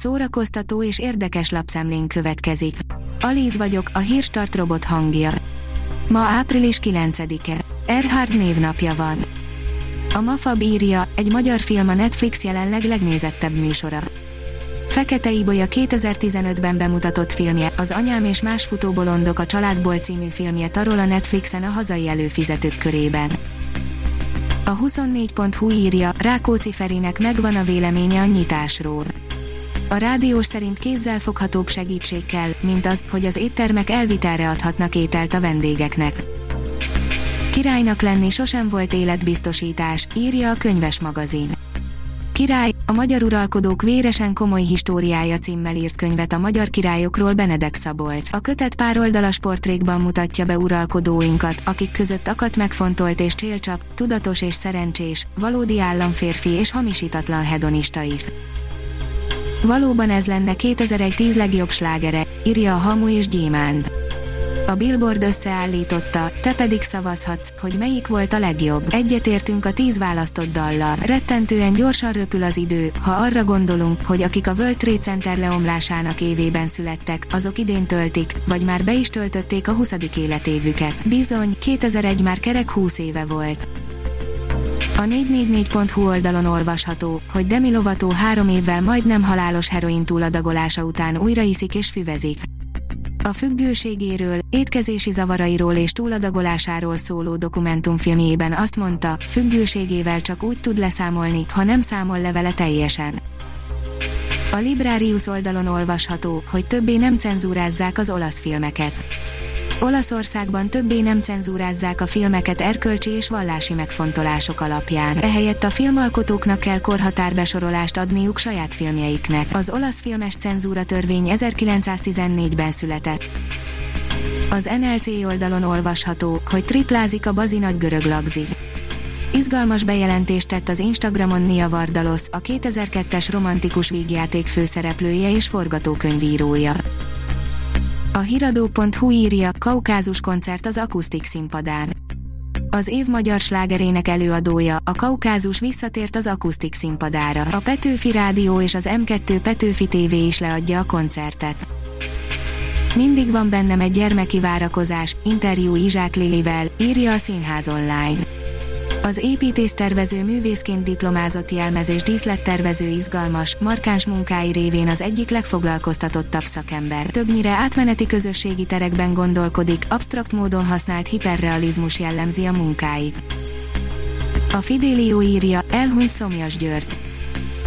szórakoztató és érdekes lapszemlén következik. Alíz vagyok, a hírstart robot hangja. Ma április 9-e. Erhard névnapja van. A Mafab írja, egy magyar film a Netflix jelenleg legnézettebb műsora. Fekete Ibolya 2015-ben bemutatott filmje, az Anyám és más futóbolondok a Családból című filmje tarol a Netflixen a hazai előfizetők körében. A 24.hu írja, Rákóczi Ferinek megvan a véleménye a nyitásról. A rádiós szerint kézzel foghatóbb segítség kell, mint az, hogy az éttermek elvitelre adhatnak ételt a vendégeknek. Királynak lenni sosem volt életbiztosítás, írja a könyves magazin. Király, a magyar uralkodók véresen komoly históriája címmel írt könyvet a magyar királyokról Benedek Szabolt. A kötet pár oldalas portrékban mutatja be uralkodóinkat, akik között akadt megfontolt és csélcsap, tudatos és szerencsés, valódi államférfi és hamisítatlan hedonista is. Valóban ez lenne 2010 legjobb slágere, írja a Hamu és Gyémánt a Billboard összeállította, te pedig szavazhatsz, hogy melyik volt a legjobb. Egyetértünk a tíz választott dallal. Rettentően gyorsan röpül az idő, ha arra gondolunk, hogy akik a World Trade Center leomlásának évében születtek, azok idén töltik, vagy már be is töltötték a 20. életévüket. Bizony, 2001 már kerek 20 éve volt. A 444.hu oldalon olvasható, hogy Demi Lovato három évvel majdnem halálos heroin túladagolása után újra iszik és füvezik. A függőségéről, étkezési zavarairól és túladagolásáról szóló dokumentumfilmjében azt mondta, függőségével csak úgy tud leszámolni, ha nem számol le vele teljesen. A Librarius oldalon olvasható, hogy többé nem cenzúrázzák az olasz filmeket. Olaszországban többé nem cenzúrázzák a filmeket erkölcsi és vallási megfontolások alapján. Ehelyett a filmalkotóknak kell korhatárbesorolást adniuk saját filmjeiknek. Az olasz filmes cenzúra törvény 1914-ben született. Az NLC oldalon olvasható, hogy triplázik a bazi nagy görög lagzi. Izgalmas bejelentést tett az Instagramon Nia Vardalos, a 2002-es romantikus vígjáték főszereplője és forgatókönyvírója. A hiradó.hu írja, Kaukázus koncert az akusztik színpadán. Az év magyar slágerének előadója, a Kaukázus visszatért az akusztik színpadára. A Petőfi Rádió és az M2 Petőfi TV is leadja a koncertet. Mindig van bennem egy gyermeki várakozás, interjú Izsák Lilivel, írja a Színház online. Az építésztervező művészként diplomázott jelmez és díszlettervező izgalmas, markáns munkái révén az egyik legfoglalkoztatottabb szakember. Többnyire átmeneti közösségi terekben gondolkodik, absztrakt módon használt hiperrealizmus jellemzi a munkáit. A Fidelio írja, elhunyt Szomjas György.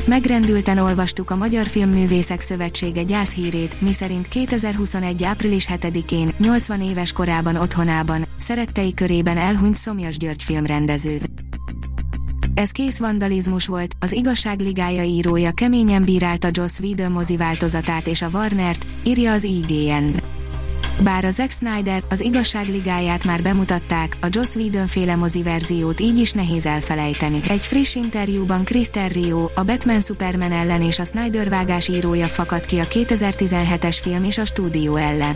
Megrendülten olvastuk a Magyar Filmművészek Szövetsége gyászhírét, miszerint 2021. április 7-én, 80 éves korában otthonában, szerettei körében elhunyt Szomjas György filmrendező. Ez kész vandalizmus volt, az Igazság Ligája írója keményen bírálta Joss Whedon mozi változatát és a Warnert, írja az IGN. Bár a Zack Snyder, az igazságligáját már bemutatták, a Joss Whedon féle mozi verziót így is nehéz elfelejteni. Egy friss interjúban Chris Terrio, a Batman Superman ellen és a Snyder vágás írója fakadt ki a 2017-es film és a stúdió ellen.